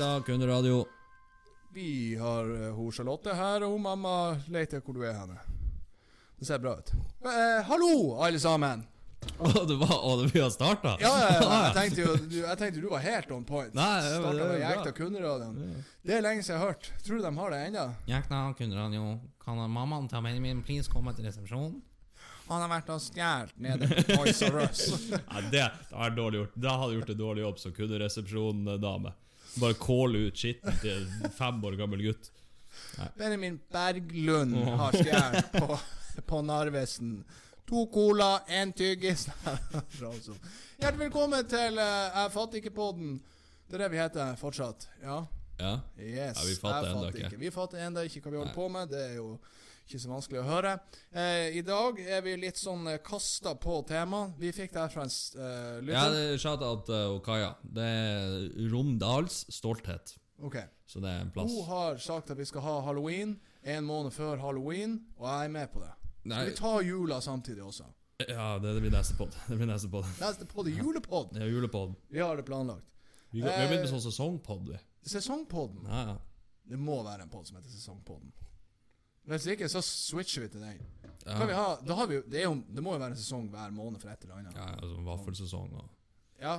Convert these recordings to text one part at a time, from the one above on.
Jekta, kunderadio. Vi har uh, hun Charlotte her, og hun mamma leter hvor du er henne. Det ser bra ut. Eh, hallo, alle sammen! Å, det var Å, det vi har starta? Ja, ja, ja, jeg tenkte jo du, jeg tenkte du var helt on point. Nei, det Starta med. Jekta kunderadioen. Det er lenge siden jeg har hørt. Tror du de har det ennå? Jekta, kunderadio. Kan mammaen til Benjamin please komme til resepsjonen? Han har vært og stjålet nede på Toys R Us. ja, det, det er dårlig gjort. Da hadde gjort en dårlig jobb som kunderesepsjon-dame. Bare calle ut skitten til en fem år gammel gutt. Benjamin Berglund har stjålet på, på Narvesen. To cola, én tyggis. Hjertelig velkommen til uh, Jeg fatter ikke-podden. Det er det vi heter fortsatt. Ja? Ja. Yes. Ja, vi fatter ennå ikke. Vi fatter ennå ikke hva vi holder på med. Det er jo ikke så vanskelig å høre. Eh, I dag er vi litt sånn eh, kasta på temaet. Vi fikk det her fra en Ja, lytter. er shout-out uh, og Kaja. Det er Romdals stolthet. Ok. Så det er en plass. Hun har sagt at vi skal ha halloween en måned før halloween, og jeg er med på det. Nei, vi ta jula samtidig også? ja, det, det blir neste pod. Det blir neste pod. Neste pod er julepod. Ja, julepod. Vi har det planlagt. Vi, vi har begynt med Eh, sånn sesongpod, vi. Sesongpodden. Ja, ja. Det må være en pod som heter Sesongpodden. Hvis ikke, så switcher vi til den. Ja. Kan vi ha, da har vi jo, det, er jo, det må jo være en sesong hver måned for et eller annet. Ja, altså vaffelsesong og Ja,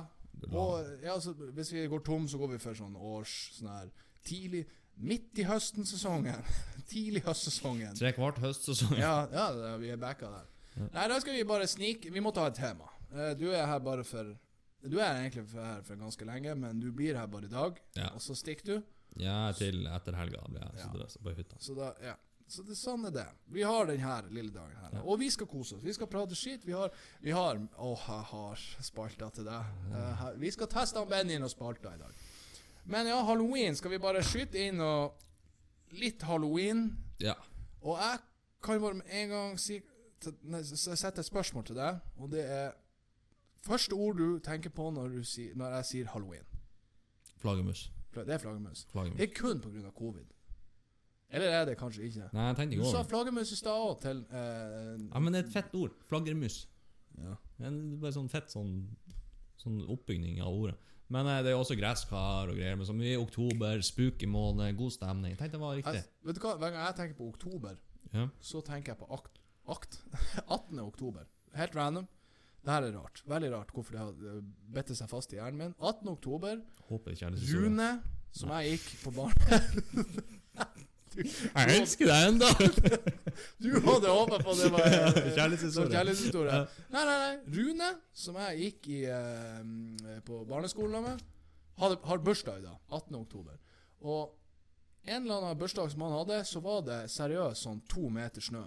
og ja, altså, hvis vi går tom, så går vi for sånn års sånn her tidlig Midt i høsten-sesongen. tidlig høstsesongen. Tre kvart høstsesong. Ja, ja, det- vi er backa der. Nei, da skal vi bare snike Vi må ta et tema. Eh, Du er her bare for Du er egentlig for her for ganske lenge, men du blir her bare i dag, Ja. og så stikker du. Ja, til etter helga blir jeg så på hytta. Så da, ja Så det, sånn er det. Vi har den her lille dagen her. Og vi skal kose oss. Vi skal prate skitt. Vi har Vi har Å, jeg har spalta til deg. Uh, vi skal teste om Benny og spalta i dag. Men ja, halloween skal vi bare skyte inn og Litt halloween. Ja. Og jeg kan bare med en gang si sette et spørsmål til deg, og det er Første ord du tenker på når, du sier, når jeg sier halloween. Flaggermus. Det er. Flaggermus. Det er kun pga. covid. Eller er det kanskje ikke? Nei, jeg tenkte i Du sa går flaggermus i stad òg, til eh, Ja, men det er et fett ord. Flaggermus. ja. Men Det er bare sånn fett sånn, sånn oppbygning av ordet. Men eh, det er også gresskar og greier. Men så mye i oktober, spooky måned, god stemning. Tenk det var riktig. jeg, Vet du hva, Hver gang jeg tenker på oktober, Ja. så tenker jeg på akt, akt 18. oktober. Helt random. Det her er rart. Veldig rart hvorfor det har eh, bitt seg fast i hjernen min. 18. oktober. Håper det ikke er litt. Rune, som jeg gikk på barne... Jeg elsker deg ennå! Du hadde håpa på det var eh, Kjærlighetshistorie. kjærlighetshistorie. Nei, nei, nei. Rune, som jeg gikk i eh, på barneskolen med, hadde, har bursdag i dag. 18. oktober. Og en eller annen bursdag som han hadde, så var det seriøst sånn to meter snø.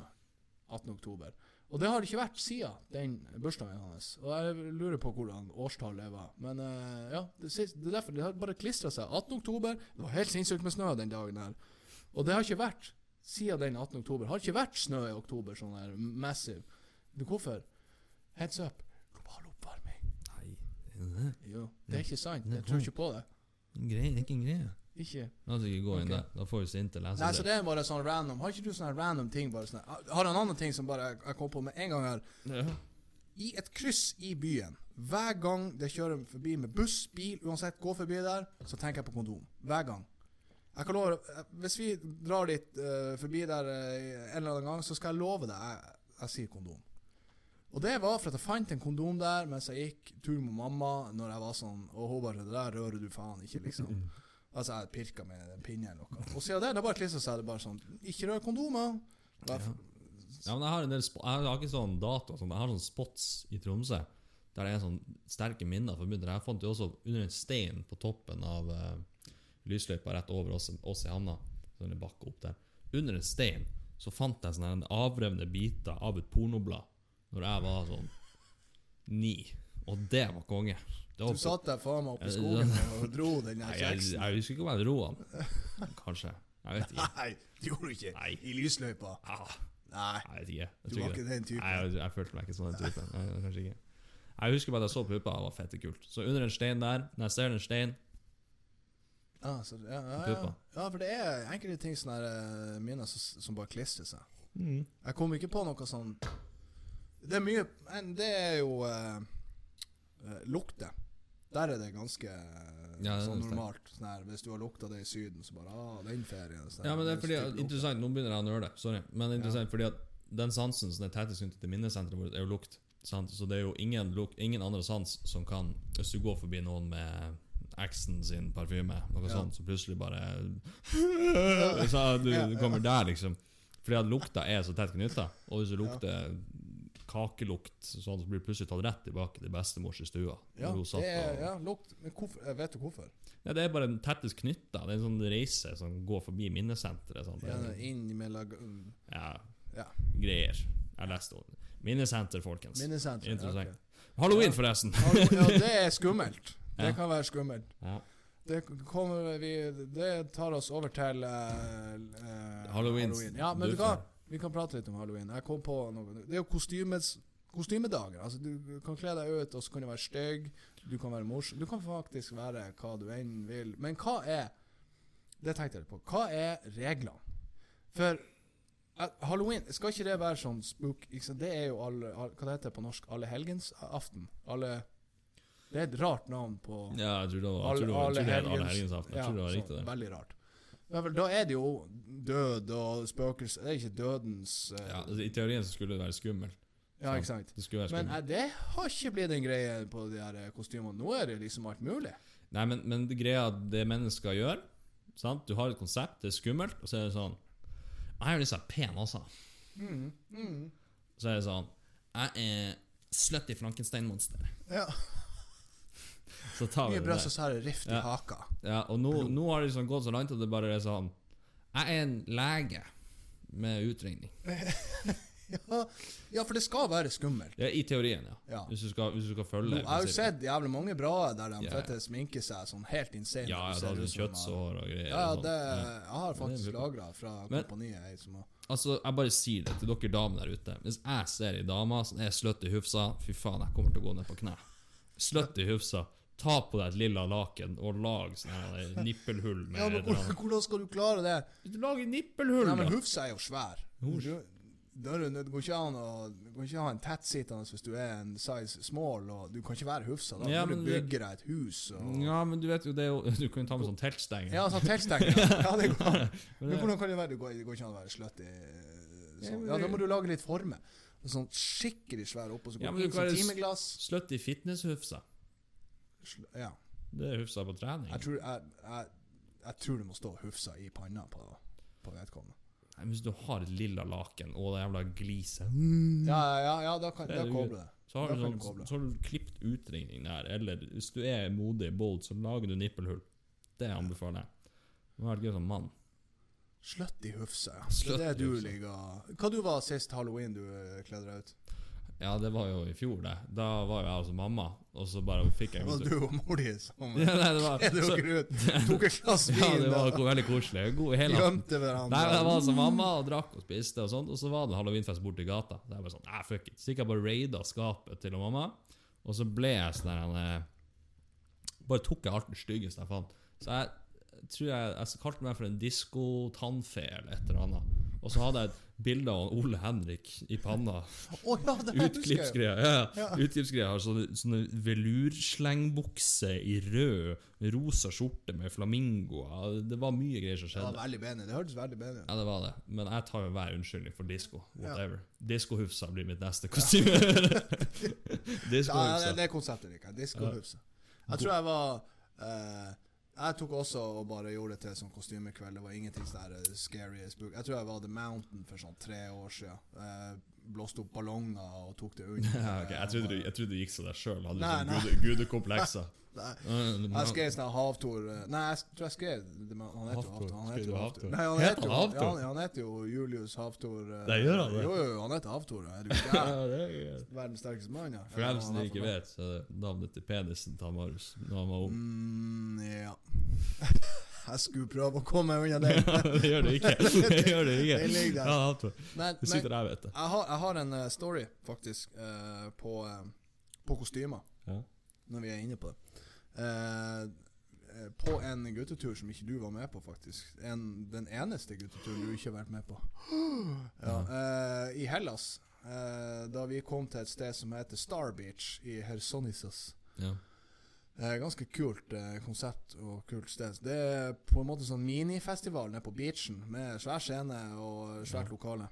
18. oktober. Og det har det ikke vært siden den bursdagen hans. Og jeg lurer på hvordan årstallet var. Men eh, ja, det, det er derfor det har bare klistra seg. 18. oktober. Det var helt sinnssykt med snø den dagen her. Og det har ikke vært siden den 18. oktober. Har ikke vært snø i oktober sånn her massive. Men hvorfor? Heads up. Global oppvarming. Nei, det det? Jo, det er ikke sant. Jeg tror ikke på det. Greie, det ikke en greie. Ikke La oss ikke gå inn der. Da får vi sinte Nei, så det er bare sånn random. Har ikke du sånne random ting bare sånne? Har du en annen ting som bare jeg- jeg kom på med en gang her? Ja. I et kryss i byen, hver gang det kjører forbi med buss, bil, uansett, går forbi der, så tenker jeg på kondom. Hver gang. Jeg kan love eh, Hvis vi drar dit uh, forbi der uh, en eller annen gang, så skal jeg love deg jeg, jeg sier kondom. Og det var for at jeg fant en kondom der mens jeg gikk tur med mamma Når jeg var sånn Og hun bare Det der rører du faen ikke, liksom. Altså, jeg pirka med en pinne eller noe. Og siden det, det bare klissa seg. Det bare sånn Ikke rør kondomer. Ja. Ja, men jeg har en del Jeg har ikke sånn dato sånn, Jeg har sånn spots i Tromsø Der det er sånn sterke minner forbundet Jeg fant jo også under en stein på toppen av uh, lysløypa rett over oss, oss i havna. Sånn en bakke opp der Under en stein så fant jeg sånne avrevne biter av et pornoblad Når jeg var sånn Ni Og det var konge det var du satt der faen meg oppe i skogen og dro den der kjeksen? jeg, jeg husker ikke om jeg dro den. Kanskje Jeg vet ikke Nei, det gjorde du ikke. Nei. I lysløypa. ah, Nei. Jeg vet ikke jeg Du var ikke den typen. Nei, jeg, jeg følte meg ikke sånn den typen. Nei, kanskje ikke. Jeg husker bare at jeg så puppa, det var fette kult. Så under en stein der, når jeg ser en stein Ja, så, ja, ja, ja. Ja, for det er enkelte ting sånne her, mine som, som bare klistrer seg. Mm. Jeg kom ikke på noe sånn Det er mye Men det er jo uh, uh, lukter. Der er det ganske eh, Ja, sånn normalt. Sånn her, hvis du har lukta det i Syden, så bare ah, den ferien. Sånn, Ja, men det er fordi at. Interessant, nå begynner jeg å nøle. Sorry. Men det er interessant fordi at den sansen som er tettest knyttet til minnesenteret vårt, er jo lukt. Sant? Så det er jo ingen, luk, ingen andre sans som kan Hvis du går forbi noen med eksen sin parfyme, noe Ja. sånt, så plutselig bare så du, du kommer der, liksom. Fordi at lukta er så tett knytta. Og hvis du lukter kakelukt, sånn, så blir du plutselig tatt rett tilbake til bestemors i stua. Ja, det er, ja, lukt Men hvorfor, vet du hvorfor? Ja, det er bare den tettest knytta. Det er en sånn reise som går forbi minnesenteret. Sånn. Ja, inn mellom Ja, Ja. greier. Jeg leste om. Minnesenter, folkens. Minnesenter, Interessant. ok. Halloween, forresten. Ja, det er skummelt. Det kan være skummelt. Ja. Det, kommer vi, det tar oss over til uh, uh, Halloween. Ja, men Du kan, vi kan prate litt om halloween. Jeg kom på noe Det er jo kostymes, kostymedager. Altså, du kan kle deg ut, og så kan du være stygg. Du kan være morsom. Du kan faktisk være hva du enn vil. Men hva er Det tenkte jeg på. Hva er reglene? For eh, halloween Skal ikke det være sånn spook? Det er jo alle all, Hva det heter på norsk? Allehelgensaften? Alle Det er et rart navn på Ja, jeg tror det var, jeg tror det var, jeg tror det. Jeg tror var riktig, det. Veldig rart. Da er det jo død og spøkelse Det er ikke dødens uh, Ja, altså, I teorien så skulle det være skummelt. ja, ikke sant? Det være Men skummelt. eh, det har ikke blitt en greie på de her eh, kostymene. Nå er det liksom alt mulig. Nei, men, men det greia det mennesker gjør sant? Du har et konsept, det er skummelt, og så er det sånn Jeg er sånn pen også. Mm, mm. Så er det sånn Jeg er slutty Frankenstein-monster. Ja. Så tar vi Mye det bra der. så har rift i Ja. haka. Ja, og nå, nå har det liksom gått så langt at det bare er sånn Jeg er en lege med utregning. Ja, ja, for det skal være skummelt. Ja, I teorien, ja. Ja. Hvis, du skal, hvis du skal følge jeg har jo prinsippet. sett jævlig mange bra der de Ja. fette sminker seg sånn helt insane. Ja, ja, ser det ut som, kjøttsår og greier. Ja, ja, og sånn. det, Ja. jeg har faktisk lagra fra Men- kompaniet. Jeg, som har Altså, jeg bare sier det til dere damer der ute. Hvis jeg ser ei dame som er sløtt i hufsa, fy faen, jeg kommer til å gå ned på kne. Sløtt i hufsa. Ta på deg et lilla laken og lag sånn nippelhull med Ja, men hvordan, hvordan skal du klare det? Du lager nippelhull, Nei, men! Hufsa er jo svær. Det går ikke an å Du kan ikke ha en tettsittende hvis du er en size small, og du kan ikke være Hufsa. Da Ja, må du bygge deg et hus og Ja, men du vet jo, det Du kan jo ta med sånn teltstenger. Ja, sånn teltstenger. Ja, det går an. Men hvordan kan det være? Det går, det går ikke an å være sløtt i Ja, sånn. Ja, da må du lage litt former. Sånn skikkelig svær oppå, så Ja, går men du kan som være timeglass. Sløtt i fitnesshufsa. Ja. Det er hufsa på trening. Jeg tror, jeg, jeg, jeg tror det må stå Hufsa i panna på, på vedkommende. Nei, Hvis du har et lilla laken og det jævla gliset Ja, ja, ja, da kan Det det koble det. Så har, sånn, så har du klippet utringning der, eller hvis du er modig bold, så lager du nippelhull. Det anbefaler jeg. Det gøy som mann. Sløtt i Hufsa, ja. Sløtt det er det du ligger Hva du var sist halloween du eh, kledde deg ut? Ja, det var jo i fjor, det. Da var jo jeg hos mamma, og så bare fikk jeg Var du og mor di som Ja, nei, det var, det så, ut? Tok et glass ja, det var veldig koselig. God hele gjemte hverandre? Nei, jeg var hos mamma og drakk og spiste, og sånt Og så var det halloweenfest borti gata. Så jeg bare sånn, nei, fuck it. Så gikk jeg bare raida skapet til mamma, og så ble jeg sånn der eh, Bare tok jeg alt det styggeste jeg fant. Så jeg tror jeg, jeg kalte meg for en diskotannfe eller et eller annet. Og så hadde jeg et bilde av Ole Henrik i panna. Å ja. Utklippsgreier. Ja, ja. Ja. Utklippsgreier har sånne, sånne velurslängbukse i rød, rosa skjorte med flamingoer. Det var mye greier som skjedde. Det var veldig benig. Det hørtes veldig benig ut. Ja, det var det. Men jeg tar jo hver unnskyldning for disko. Ja. Whatever. Diskohufsa blir mitt neste kostyme. Ja, Diskohufsa. det, det konseptet liker jeg. Diskohufse. Jeg tror jeg var eh, Jeg tok også og bare gjorde det til sånn kostymekveld. Det var ingenting sånn scary as book. Jeg tror jeg var The Mountain for sånn tre år siden. Eh, blåste opp ballonger og tok det unna. Ja, ok, jeg, trodde du, jeg trodde du gikk så der sjøl. Hadde Nei, sånn nei. gude, gudekomplekser. Nei, Jeg skrev sånn Havtor eh, Nei, jeg tror jeg skrev Han heter jo Havtor. Han heter jo Havtor? Nei, han Heter heter jo Havtor? Ja, han, heter jo Julius Havtor. Det gjør han det? Jo, jo, han heter Havtor. Er du er. Verdens sterkeste mann, ja. For dem som ikke vet, så er det navnet til penisen til Marius når han var ung. Mm, ja. Jeg skulle prøve å komme meg unna det. det gjør det ikke. Det gjør det ikke. Det ligger der. Ja, det Men, det sitter der, vet du. jeg, har, jeg har en eh, story, faktisk, uh, på, uh, på kostymer, Ja. når vi er inne på det. Eh, på en guttetur som ikke du var med på, faktisk. En, den eneste gutteturen du ikke har vært med på. Ja, I Hellas. da vi kom til et sted som heter Star Beach i Hersonisos. Ja. Eh, ganske kult eh, konsept og kult sted. Det er på en måte sånn minifestival nede på beachen med svær scene og svært Ja. lokale.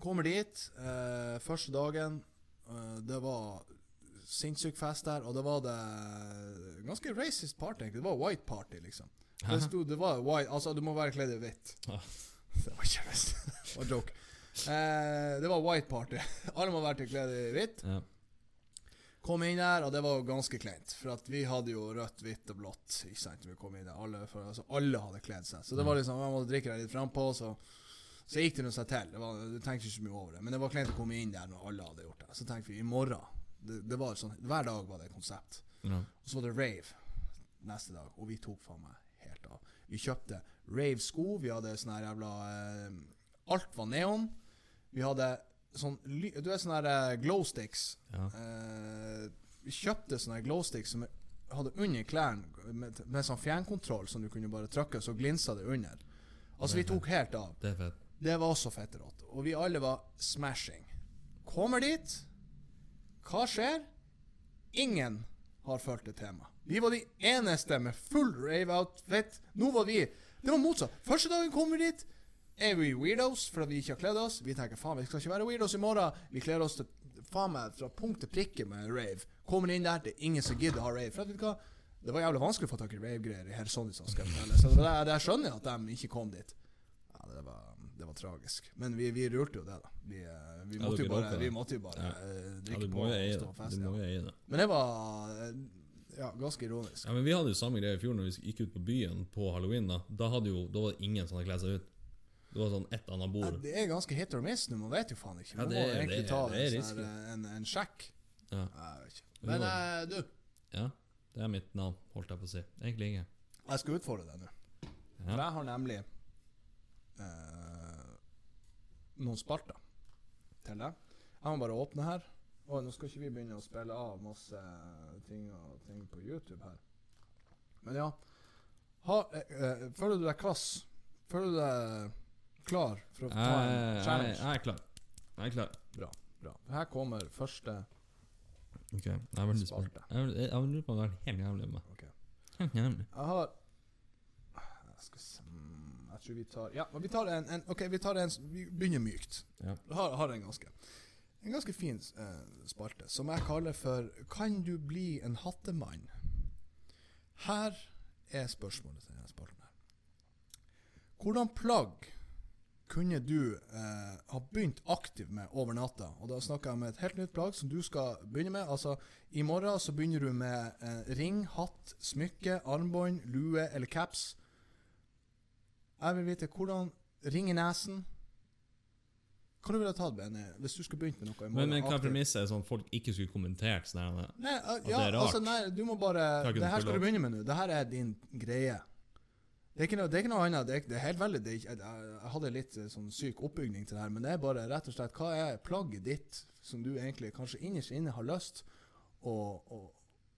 Kommer dit eh, første dagen. eh, det var sinnssyk fest der, og det var det ganske racist party, egentlig. Det var white party, liksom. Det, sto, det var white, altså Du må være kledd i hvitt. Ja. Det var ikke visst. Det var joke. Eh, det var white party. Alle må være kledd i hvitt. Ja. Kom inn der, og det var jo ganske kleint. For at vi hadde jo rødt, hvitt og blått. Ikke sant, vi kom inn der Alle, for, altså, alle hadde kledd seg. Så det var liksom, man måtte drikke deg litt frampå, så, så gikk det nå seg til. Det var, du tenkte ikke så mye over det. Men det var kleint å komme inn der når alle hadde gjort det. Så tenkte vi i morgen det, det var sånn, Hver dag var det et konsept. Ja. Og så var det rave neste dag, og vi tok faen meg helt av. Vi kjøpte rave-sko, vi hadde sånne jævla eh, Alt var neon. Vi hadde sånn Du vet sånne eh, glow sticks. Ja. Eh, kjøpte sånne glow sticks som hadde under klærne, med, med sånn fjernkontroll, som du kunne bare trykke, så glinsa det under. Altså, vi tok helt av. Det er. Det var også fett rått. Og vi alle var smashing. Kommer dit. Hva skjer? Ingen har fulgt det temaet. Vi var de eneste med full rave-outfit. Nå var vi Det var motsatt. Første dagen kom vi dit. Er vi weirdos fordi vi ikke har kledd oss? Vi tenker faen, vi skal ikke være weirdos i morgen. Vi kler oss til faen meg fra punkt til prikke med rave. Kommer inn der, det er ingen som gidder å ha rave. For vet du hva? Det var jævlig vanskelig å få tak i rave-greier i Hersonius. Så det skjønner jeg at de ikke kom dit. Ja, det var, det var tragisk. Men vi, vi rurte jo det, da. Vi, eh, vi, Ja, måtte, jo bare, vi måtte jo bare Ja. eh, drikke på og stå fest Du må jo eie det. Men det var eh, ja, ganske ironisk. Ja, men Vi hadde jo samme greie i fjor når vi gikk ut på byen på halloween. Da Da, jo, da var det ingen som hadde kledd seg ut. Det var sånn ett annet Ja, bord. det er ganske hit or miss nå, man vet jo faen ikke. Ja, det må egentlig det ta det det en, sånn en, en sjekk. Ja. Men eh, du, ja, det er mitt navn, holdt jeg på å si. Egentlig ikke. jeg skal utfordre deg nå. For jeg har nemlig eh, noen spalter til deg. Jeg må bare åpne her. Og nå skal ikke vi begynne å spille av masse ting og ting på YouTube her. Men ja. Ha, eh, eh, føler du deg kvass? Føler du deg klar for å ta en challenge? jeg er klar. Jeg er klar. Bra. bra. Her kommer første Ok, Jeg er veldig spent. Spalte. Jeg lurer på om det er helt jævlig med meg. Ok. Helt jævlig. Jeg har Jeg skal se mm, Jeg tror vi tar Ja, men vi tar en, en Ok, vi tar en Vi begynner mykt. Ja. Jeg har, har en ganske En ganske fin eh, spalte som jeg kaller for 'Kan du bli en hattemann?' Her er spørsmålet til denne spalten. her. Hvordan plagg kunne du eh, ha begynt aktivt med over natta? Og da snakker jeg om et helt nytt plagg som du skal begynne med. Altså, I morgen så begynner du med eh, ring, hatt, smykke, armbånd, lue eller caps. Jeg vil vite hvordan Ring i nesen. Hva du ville tatt, Benny, hvis du skulle begynt med noe i morgen? Men, men hva er premisset sånn at folk ikke skulle kommentert sånn Nei, uh, det er rart. altså, nei, du må bare Det her skal du begynne med nå. Det her er din greie. Det er ikke noe, det er ikke noe annet. Det er, det er helt veldig det er, ikke- jeg, jeg hadde litt eh, sånn syk oppbygning til det her, men det er bare rett og slett Hva er plagget ditt som du egentlig kanskje innerst inne har lyst å, å,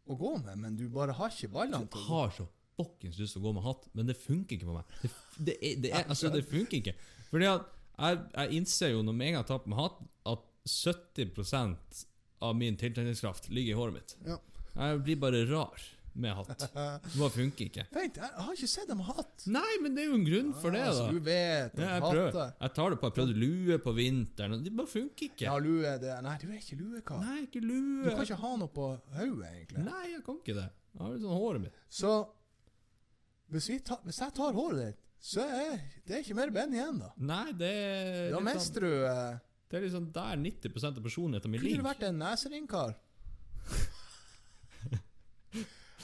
å gå med, men du bare har ikke ballene til det? har så fuckings lyst til å gå med hatt, men det funker ikke på meg. Det, det, er, det, er, altså, det funker ikke. Fordi at jeg, jeg innser jo når med en gang jeg tar på meg hatt, at 70% av min tiltrekningskraft ligger i håret mitt. Ja. Jeg blir bare rar med hatt. Det bare funker ikke. Vent, jeg har ikke sett dem ha hatt! Nei, men det er jo en grunn for det, da. da. du vet Ja, jeg prøver. Jeg tar det på. Jeg prøvde lue på vinteren, det bare funker ikke. Ja, lue det Nei, du er ikke luekar. Nei, ikke Du kan ikke ha noe på hodet, egentlig. Nei, jeg kan ikke det. Jeg har litt sånn håret mitt. Så hvis, vi tar, hvis jeg tar håret ditt, så er det er ikke mer Ben igjen, da. Nei, det er Da mister du eh, Det er liksom der 90% av personligheten min Kunne du ligger. vært en neseringkar?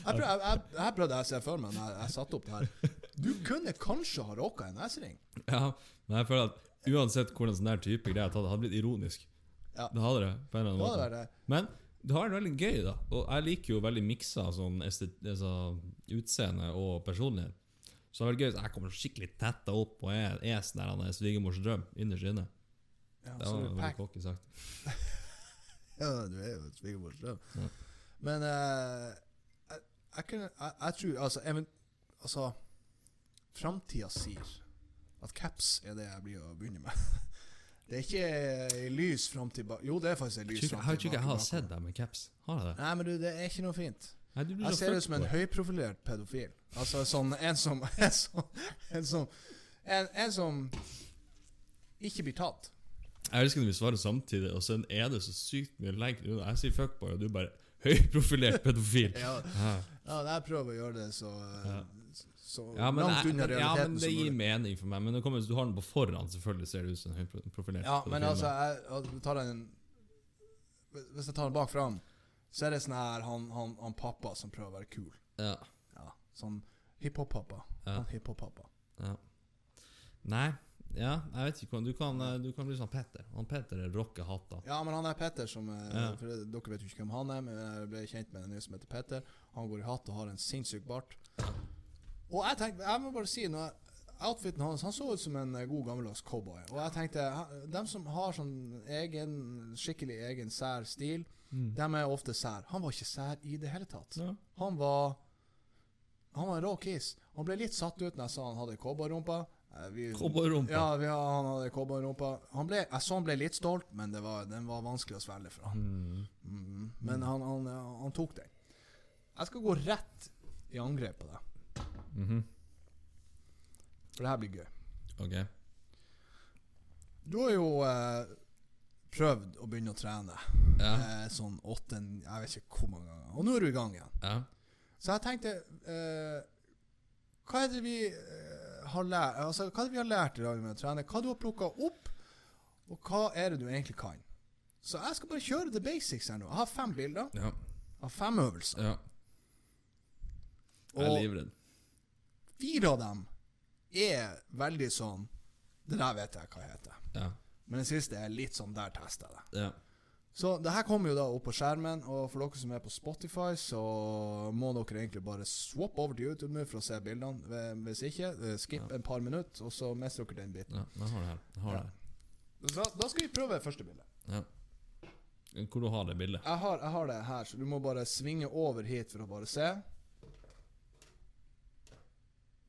Jeg prøv, jeg, jeg, prøvde jeg å se for meg når jeg, jeg satte opp det her. Du kunne kanskje ha råka en nesering. Ja, men jeg føler at uansett hvordan sånn der type greier jeg det hadde blitt ironisk. Ja. Det hadde det. på en eller annen hadde det måte. vært det. Men du har det veldig gøy, da. Og jeg liker jo veldig miksa sånn estet, altså, utseende og personlighet. Så det har vært gøy. så Jeg kommer skikkelig tetta opp og er, er sånn der han er svigermors drøm innerst inne. Ja, Det så var du veldig pack- cocky sagt. ja, du er jo et svigermors drøm. Ja. Men eh, jeg, kunne, jeg, jeg tror Altså, even, altså Framtida sier at caps er det jeg blir å begynne med. Det er ikke ei lys framtid Jo, det er faktisk ei lys framtid. jeg har ikke jeg har sett deg med caps. Har jeg det? Nei, men du, det er ikke noe fint. Nei, Jeg ser ut som en høyprofilert pedofil. Altså sånn en som En som En som, en, en som ikke blir tatt. Jeg elsker når vi svarer samtidig, og så er det så sykt mye legg. Jeg sier fuckboy, og du bare høyprofilert pedofil. Ja, Ja. jeg prøver å gjøre det så, Ja. så Ja, men, langt jeg, unna mulig. ja, men det gir mening for meg. Men kommer, du har den på forhånd, selvfølgelig ser det ut som en profilert Ja, men altså, jeg, jeg tar en Hvis jeg tar den bak fram, så er det sånn her han, han, han pappa som prøver å være kul. ja, Ja, Sånn hiphop-pappa. Ja. Han hiphop-pappa. ja. Nei, ja, jeg vet ikke hvordan Du kan, eh, du kan bli sånn Petter. Han Petter er rocker hatta. Ja, men han er Petter som eh, Ja. For Dere vet jo ikke hvem han er, men jeg ble kjent med en ny som heter Petter. Han går i hatt og har en sinnssyk bart. Og jeg tenkte, jeg må bare si noe Outfiten hans Han så ut som en eh, god gammeldags cowboy. Og jeg tenkte De dem som har sånn egen skikkelig egen sær stil, Mm. dem er ofte sær. Han var ikke sær i det hele tatt. Ja. Han var Han var en rå kiss. Han ble litt satt ut når jeg sa han hadde cowboyrumpa. Vi- Cowboyrumpa. Ja, vi, han hadde cowboyrumpa. Jeg så han ble litt stolt, men det var, den var vanskelig å svelge for han. Mm. Mm. Men han, han, han tok den. Jeg skal gå rett i angrep på deg. Mm -hmm. for det her blir gøy. Ok. Du har jo eh, prøvd å begynne å trene Ja. eh, sånn åtte Jeg vet ikke hvor mange ganger. Og nå er du i gang igjen. ja. Så jeg tenkte eh, Hva er det vi eh, har lært Altså, hva er det vi har lært i dag med å trene? Hva du har plukka opp, og hva er det du egentlig kan? Så jeg skal bare kjøre the basics her nå. Jeg har fem bilder. Ja. Jeg har fem øvelser. ja. Jeg er livredd. fire av dem er veldig sånn Det der vet jeg hva heter. Ja. Men den siste er litt sånn Der tester jeg det. ja. Så det her kommer jo da opp på skjermen, og for dere som er på Spotify, så må dere egentlig bare swappe over til YouTube nå for å se bildene. Hvis ikke, eh, skip Ja. en par minutter, og så mister dere den biten. ja. Jeg har det her. Jeg har Ja. det. Da, da skal vi prøve første bilde. Ja. Hvor du har det bildet? Jeg har, jeg har det her, så du må bare svinge over hit for å bare se.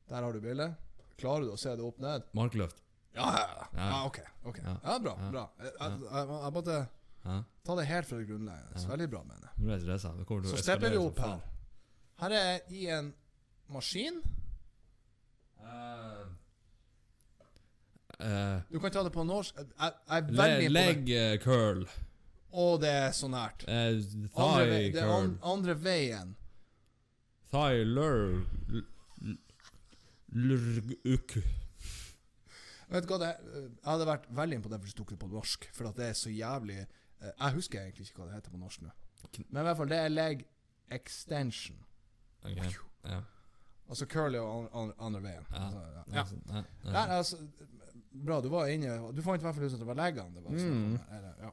Der har du bildet. Klarer du å se det opp ned? Markløft. Ja, ja, ja. Ja. ok. okay. Ja. Bra. Bra Jeg, jeg, jeg, jeg måtte Ja. ta det helt fra det grunnleggende. Veldig bra, mener jeg. Nå ble jeg stressa. Det kommer til å Så stepper vi eskalere opp her. Her er jeg i en maskin. faen. Eh, Du kan ta det på norsk. Jeg, jeg er le veldig imponert. leg eh, curl. Å, det er så nært. Eh, Andre, thigh det er curl. an, andre veien. Thigh lur... Lurg-uk. Vet du hva det er? Jeg hadde vært veldig imponert hvis du tok det på norsk, for at det er så jævlig eh, Jeg husker egentlig ikke hva det heter på norsk nå. Men i hvert fall, det er leg extension. Ok. Ja. Altså curly og an- an- andre veien. Ja. Altså, ja. Ja. Altså, bra, du var inne Du fant i hvert fall ut at det var leggene. Det var Mm. eller, ja.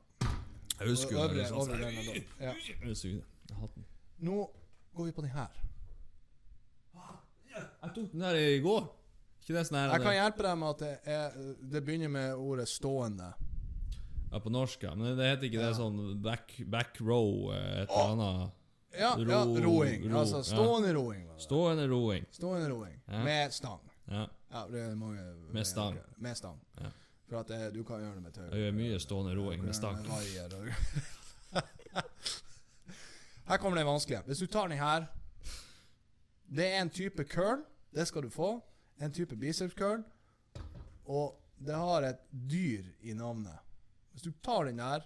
Jeg husker jo det. Av. Ja. Nå går vi på den her. Jeg tok den der i går. Ikke det sånn her Jeg kan hjelpe deg med at det, er, det begynner med ordet 'stående'. Ja, på norsk, ja. Men det heter ikke det sånn back, back row, eh, et eller annet Ja, Ro- ja roing. ro, altså stående roing. Stående roing. Stående roing. Med stang. Ja. Ja, det er mange Med stang. Med stang. Ja. For at det, du kan gjøre det med tau. Jeg gjør mye stående roing med stang. Her kommer den vanskelige. Hvis du tar den her Det er en type curl. Det skal du få. En type biceps curl. Og det har et dyr i navnet. Hvis du tar den der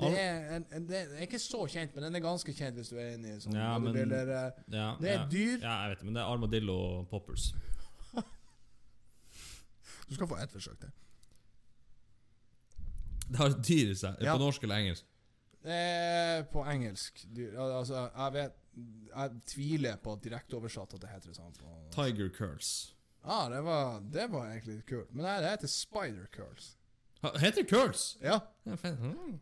det er, en, en, det er ikke så kjent, men den er ganske kjent hvis du er inne i sånn Ja, men- bodybuilder, eh, Ja, Det er ja. dyr. Ja, jeg vet det, men det er armadillo poppers. Du skal få ett forsøk til. Det har et dyr i seg. Ja. På norsk eller engelsk? Eh, på engelsk. Dyr. Altså, jeg vet Jeg tviler på direkteoversatt at det heter det sånn. På, Tiger curls. ah, det var, det var egentlig kult. Men nei, det heter spider curls. Heter curls? Ja. Ja, fan. Mm.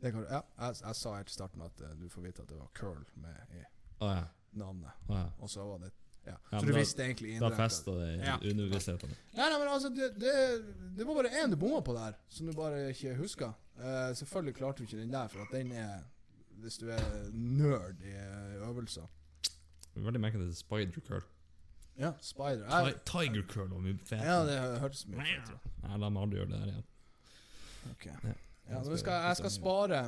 Det kan, ja jeg, jeg sa helt i starten at uh, du får vite at det var curl med i Å ja. navnet. Å ja. Og så var det Ja. Så du da- visste egentlig Da indirekte- festa det i Ja. underbevisstheten. Nei, nei, men altså, det, det, det var bare én du bomma på der, som du bare ikke huska. Uh, selvfølgelig klarte du ikke den der, for at den er Hvis du er nerd i eh, øvelser. Veldig merkelig at det er spider curl. Ja, spider. Jeg, Tiger curl var mye fetere. ja, det hørtes mye fetere ut. Nei, la meg aldri gjøre det der igjen. Ok. Ja. Ja, skal, jeg skal spare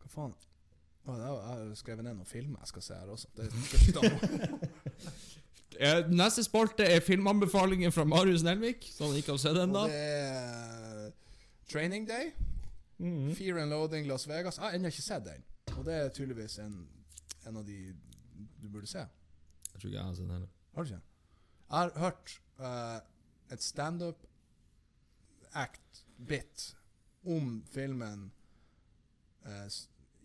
Hva faen? Å, er- jeg har skrevet ned noen filmer jeg skal se her også. Det. Eh, Neste spalte er filmanbefalinger fra Marius Nelvik, så han ikke har sett ennå. da det er Training Day. Mhm. Fear and Loading Las Vegas. Jeg har ennå ikke sett den. Og det er tydeligvis en, en av de du burde se. Jeg tror ikke jeg har sett den heller. Har du ikke? Jeg har hørt uh, et standup act-bit om filmen eh,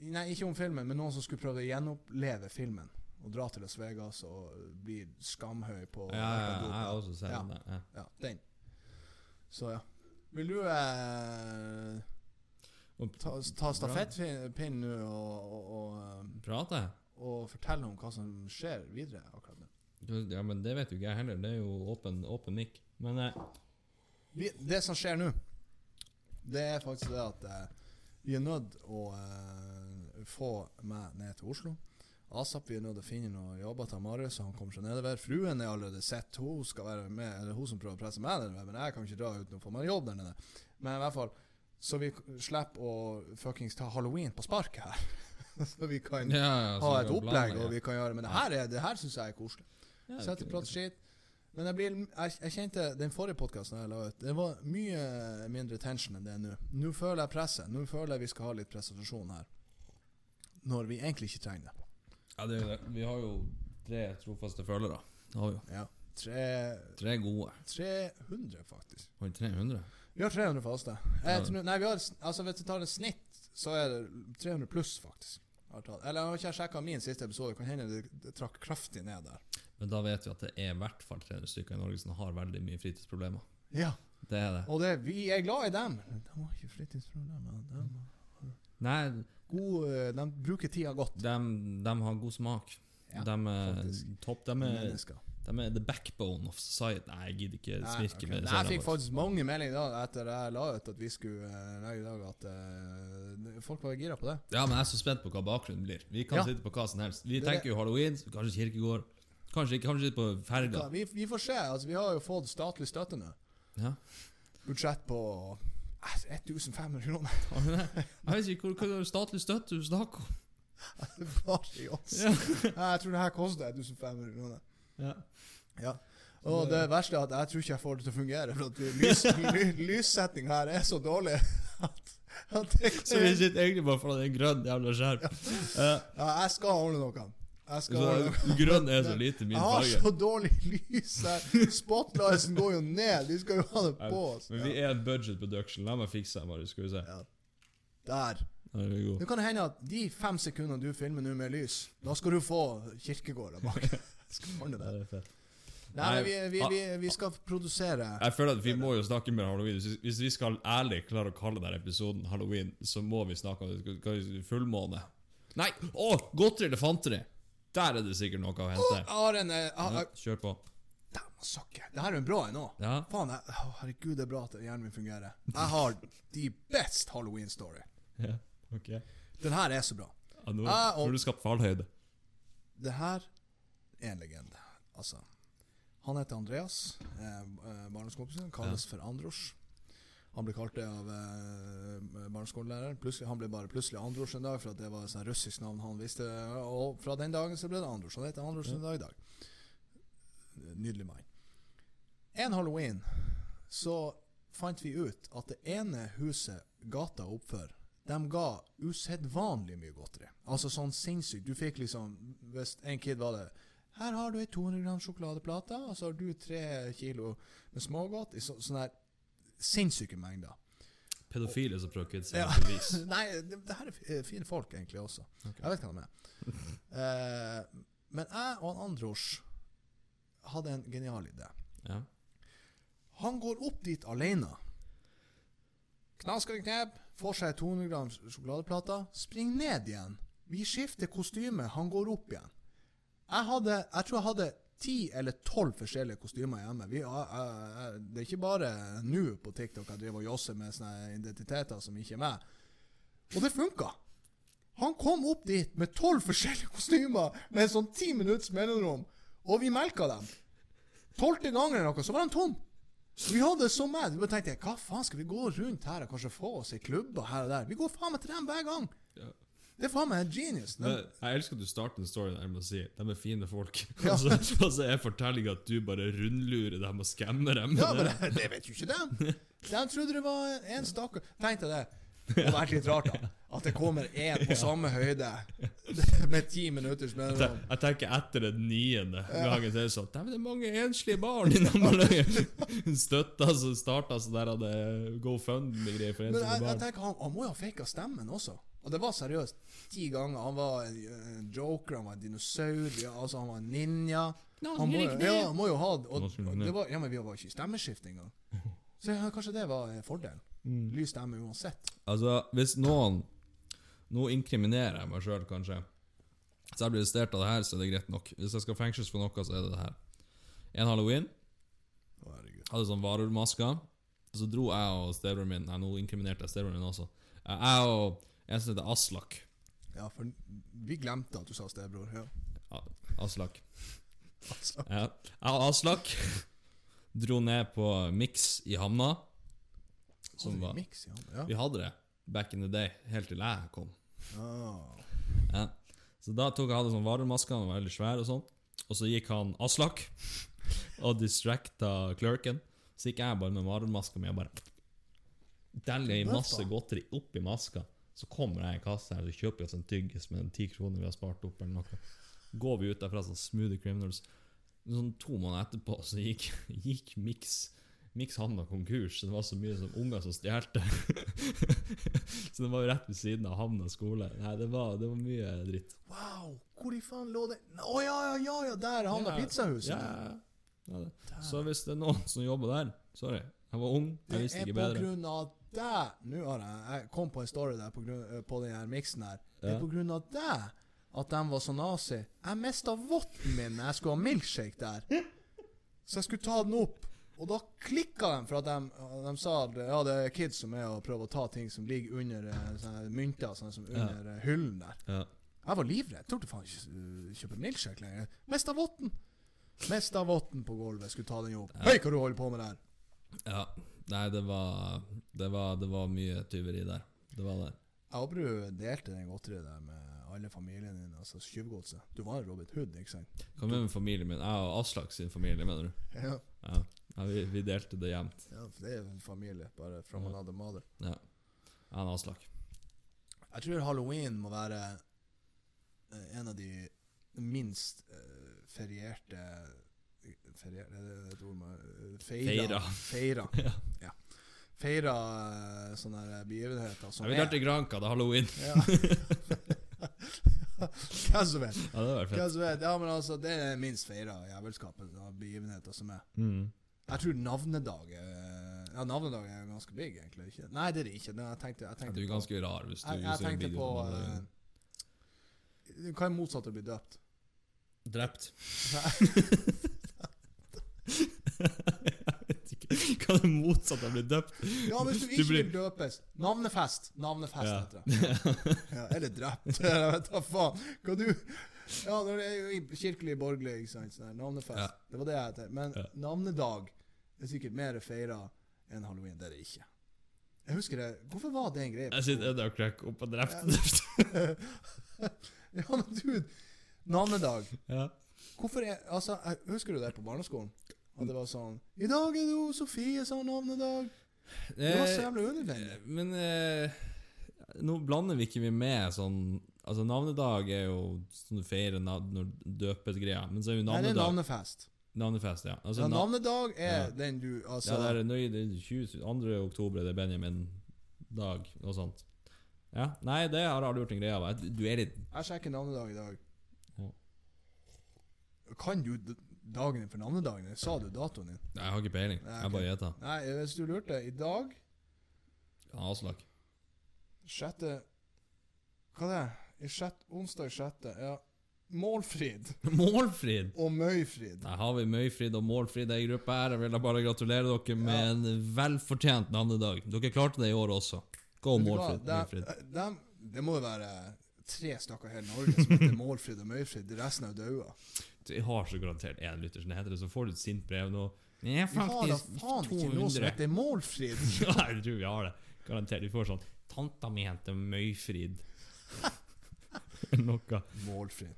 Nei, ikke om filmen, men noen som skulle prøve å gjenoppleve filmen. Og dra til Las Vegas og bli skamhøy på Ja, ja, ja, jeg har også sett Ja. den. Ja. Ja, den. Så ja. Vil du eh, ta, ta stafettpinnen nå og, og, og, um, prate? og fortelle om hva som skjer videre akkurat nå? Ja, men det vet jo ikke jeg heller. Det er jo åpen, mic. Men eh, Vi, det som skjer nå, det er faktisk det at eh, vi er nødt å eh, få meg ned til Oslo. ASAP vi er nødt til å finne noen jobber til Marius, så han kommer seg nedover. Fruen er allerede sett, hun skal være med, eller hun som prøver å presse meg nedover, men jeg kan ikke dra uten å få meg jobb der nede. Men i hvert fall, så vi slipper å fuckings ta halloween på sparket her. så vi kan ja, ja, så ha et opplegg, blande, og vi kan gjøre Men det her, er, det her syns jeg er koselig. Sette det- prat skit. Men jeg, blir, jeg, jeg kjente den forrige podkasten jeg la ut, det var mye mindre tension enn det er nå. Nå føler jeg presset. Nå føler jeg vi skal ha litt presentasjon her. Når vi egentlig ikke trenger det. Ja, det er jo det. Vi har jo tre trofaste følgere. Det har vi jo. Ja. Tre, Tre gode. 300, faktisk. Oi, vi 300? Vi har 300 faste. Jeg tror, nei, vi har, altså Hvis du tar et snitt, så er det 300 pluss, faktisk. Eller jeg har ikke sjekka min siste episode, kan hende det trakk kraftig ned der. Men da vet vi at det er i hvert fall 300 stykker i Norge som har veldig mye fritidsproblemer. Ja. Det er det. Og det, vi er glad i dem. De har ikke fritidsproblemer. De, Nei, god, eh, de bruker tida godt. de, de har god smak. Ja, de er faktisk. topp. De er, Mennesker. de er the backbone of society. Nei, jeg gidder ikke Nei, smirke ok. med Nei, Jeg fikk faktisk mange meldinger da etter jeg la ut at vi skulle uh, legge i dag, at uh, folk var gira på det. Ja, men jeg er så spent på hva bakgrunnen blir. Vi kan Ja. sitte på hva som helst. Vi Det er tenker jo halloween, kanskje kirkegård. Kanskje ikke, kanskje på ferga. Vi, vi får se. altså Vi har jo fått statlig støtte nå. Ja. Budsjett på eh, 1500 kroner. Har vi det? Jeg vet ikke hva statlig støtte du snakker om. Bare i oss. Ja. Jeg tror det her koster 1500 kroner. Ja. Ja. Og det verste er at jeg tror ikke jeg får det til å fungere. For lys, ly, her er så dårlig at, at det, Så vi sitter egentlig bare foran en grønn jævla skjerm. Ja. ja, Jeg skal ordne noe. Jeg skal Så grønn er så lite min farge. Jeg har så dårlig lys her. Spotlighten går jo ned. Vi skal jo ha det på oss. Men vi er en budget production. La meg fikse det, Marius. Skal vi se. Ja. Der. Der er vi gode. Nå kan det hende at de fem sekundene du filmer nå med lys, da skal du få kirkegården bak. Skal ordne det. det er fett. Nei, vi, vi, vi, vi skal produsere Jeg føler at vi må jo snakke mer halloween. Hvis- vi skal ærlig klare å kalle denne episoden halloween, så må vi snakke om det. Fullmåne. Nei! Å! Godteri elefanteri! Der er det sikkert noe å hente. Oh, Aren, eh, Ja, kjør på. Dæven. Det her er en bra en òg. Ja. Faen, jeg, oh, herregud, det er bra at hjernen min fungerer. Jeg har the best halloween-story. ja. Ok. Den her er så bra. Ja, nå har du skapt fallhøyde. Det her er en legende. Altså Han heter Andreas. Eh, Barndomskompisen barneskolekompisen kalles for Andros. Han ble kalt det av eh, barneskolelæreren. Han ble bare plutselig Andros en dag, for det var et russisk navn han visste. Og fra den dagen så ble det Andros. Han heter Andros en dag i dag. Nydelig mann. En halloween så fant vi ut at det ene huset gata oppfor, de ga usedvanlig mye godteri. Altså sånn sinnssykt. Du fikk liksom Hvis en kid var det Her har du ei 200 gram sjokoladeplate, og så har du tre kilo med smågodt så, sånn her sinnssyke mengder. Pedofile som prøver å kvitte seg med bevis. Nei, det, det her er fine folk egentlig også. Okay. Jeg vet hva de er. Eh, men jeg og Andros hadde en genial idé. Ja. Han går opp dit alene. Knasker en knep, får seg 200 gram sjokoladeplater, springer ned igjen. Vi skifter kostyme, han går opp igjen. Jeg, hadde, jeg tror jeg hadde ti eller tolv forskjellige kostymer hjemme. Vi, jeg, jeg, det er ikke bare nå på TikTok jeg driver og josser med sånne identiteter som ikke er meg. Og det funka. Han kom opp dit med tolv forskjellige kostymer med sånn ti minutts mellomrom, og vi melka dem. Tolvte gangen eller noe, så var han tom. Så vi hadde så mad. Vi tenkte hva faen skal vi gå rundt her og kanskje få oss ei klubbe her og der? Vi går faen meg til dem hver gang. Ja. Det er faen meg genius. Men jeg elsker at du starter en story der med å si de er fine folk. Ja. Og, så, og så er fortellinga at du bare rundlurer dem og skammer dem. ja, men det, det vet jo ikke dem. De trodde det var en stakkar Tenk deg det. Det hadde vært litt rart, da. At det kommer én på samme høyde med ti minutters mellomrom. jeg tenker etter den niende gangen så er det sånn "Dæven, Det er mange enslige barn i Hun Støtta så starta så der hadde GoFundMe-greier for Men enslige jeg, jeg tenker han, han må jo ha faka stemmen også. Og det var seriøst. Ti ganger. Han var en, joker, han var en dinosaur, altså han var en ninja. Han må, ja, han må jo ha og, og det var, Ja, men vi var ikke i stemmeskift engang. Så ja, kanskje det var fordelen. Mm. Lys stemme uansett. Altså, hvis noen Nå inkriminerer jeg meg sjøl, kanskje. Så jeg blir arrestert av det her, så er det greit nok. Hvis jeg skal fengsles for noe, så er det det her. En halloween herregud. hadde sånn varulvmasker. Så dro jeg og stebroren min Nei, nå inkriminerte jeg stebroren min også. Eh, Jeg og en som heter Aslak. Ja, for vi glemte at du sa stebror. Ja. Aslak. Altså. Ja. Jeg og Aslak dro ned på Mix i Hamna. Som var Mix, ja. ja. Vi hadde det back in the day, helt til jeg kom. Oh. Ja. Så da tok jeg hadde sånn varemaske, han var veldig svær og sånn. Og så gikk han Aslak og distracta clerken. Så gikk jeg bare med varemaska mi og bare delte i masse godteri oppi maska. Så kommer jeg i kassa her og kjøper oss en tyggis med ti kroner vi har spart opp. eller noe Går vi ut derfra som smoothie criminals. Sånn To måneder etterpå så gikk, gikk Mix Mix havna konkurs. så Det var så mye som unger som stjal. så det var jo rett ved siden av Havna skole. Nei, det var, det var mye dritt. Wow! Hvor i faen lå det Å ja, ja, ja, ja, der havna Ja. pizzahuset. Ja, ja. Så hvis det er noen som jobber der Sorry, jeg var ung, Det jeg visste er på grunn av deg Nå har jeg Jeg kom på en story der på, grunn, på den her miksen her. Det er på grunn av deg at de var så nazi. Jeg mista votten min når jeg skulle ha milkshake der. Så jeg skulle ta den opp. Og da klikka de, for at de, de sa at ja, det er kids som er og prøver å ta ting som ligger under eh, sånne mynter sånn som under ja. hyllen der. Ja. Jeg var livredd. Turte faen ikke kjøpe milkshake lenger. Mista votten. Mista votten på gulvet. Skulle ta den opp. Hei, hva du holder på med der? ja. Nei, det var, det var Det var mye tyveri der. Det var det. Jeg håper du delte den godteriet der med alle familien din, altså tjuvgodset. Du var Robin Hood, ikke sant? Hva med familien min? Jeg og Aslak sin familie, mener du? Ja, Ja, ja vi, vi delte det jevnt. ja for det er en familie, bare fra Ja. another mother. Ja. Jeg og Aslak. Jeg tror halloween må være eh, en av de minst uh, ferierte Ferier, er det et ord med eh, Feira. Feira. Feira. Ja. ja. Feira eh, sånne her begivenheter som er Vi drar til Granca, det er halloween. Hvem som vet? Ja, det Hvem som vet? Ja, men altså, det er minst feira jævelskapet av begivenheter som er. Mm. Jeg tror navnedag Ja, navnedag er ganske big, egentlig. Ikke? Nei, det er det ikke. Jeg tenkte, jeg tenkte du er på ganske rar hvis du Jeg, jeg ser en video på det. eh, Hva er motsatt av å bli døpt? Drept. Jeg vet er hva det motsatte av å bli døpt Ja, hvis du ikke blir- vil døpes Navnefest. Navnefest Ja. heter det. Ja, eller drept. Jeg vet da faen. Hva du Ja, det er jo kirkelig borgerlig, ikke sant. Sånn navnefest. Ja. Det var det jeg heter. Men navnedag er sikkert mer feira enn halloween. Det er det ikke. Jeg husker det Hvorfor var det en greie? Jeg sitter og cracker opp og drept. ja, men dude, navnedag. Ja. Hvorfor er Altså, husker du det på barneskolen? At det var sånn I dag er det jo Sofie som har navnedag. Det var så Eh, jævlig unødvendig. Men eh, nå blander vi ikke vi med sånn Altså Navnedag er jo sånn du feirer navn når døpes greia, men så er jo Nei, det er navnefest. Navnefest, ja. Altså, Ja, navnedag er Ja. den du Altså ja, det er nøye, det er 22. oktober det er Benjamin-dag, og sånt. Ja, Nei, det har jeg aldri gjort en greie av. Du er litt Jeg sjekker navnedag i dag. Ja. Kan du d- din for navnedagen? Sa du datoen din? Nei, Jeg har ikke peiling. Nei, Jeg ok. bare gjetter. Nei, hvis du lurte. I dag, Ja, Aslak. sjette Hva det er I sjette, onsdag sjette. Ja. Målfrid Målfrid! og Møyfrid. Nei, har vi Møyfrid og Målfrid i gruppa her. Jeg vil da bare gratulere dere med en velfortjent navnedag. Dere klarte det i år også. Gå Vet du hva? Målfrid. Det- Møyfrid. Det, det må jo være tre stakkar i hele Norge som heter Målfrid og Møyfrid. Resten er jo daua. Vi har så garantert én lytter som heter det, så får du et sint brev nå. Vi har da faen ikke noe som heter Målfrid. Ja, jeg tror vi har det. Garantert. Vi får sånn Tanta mi heter Møyfrid. Noe. Målfrid.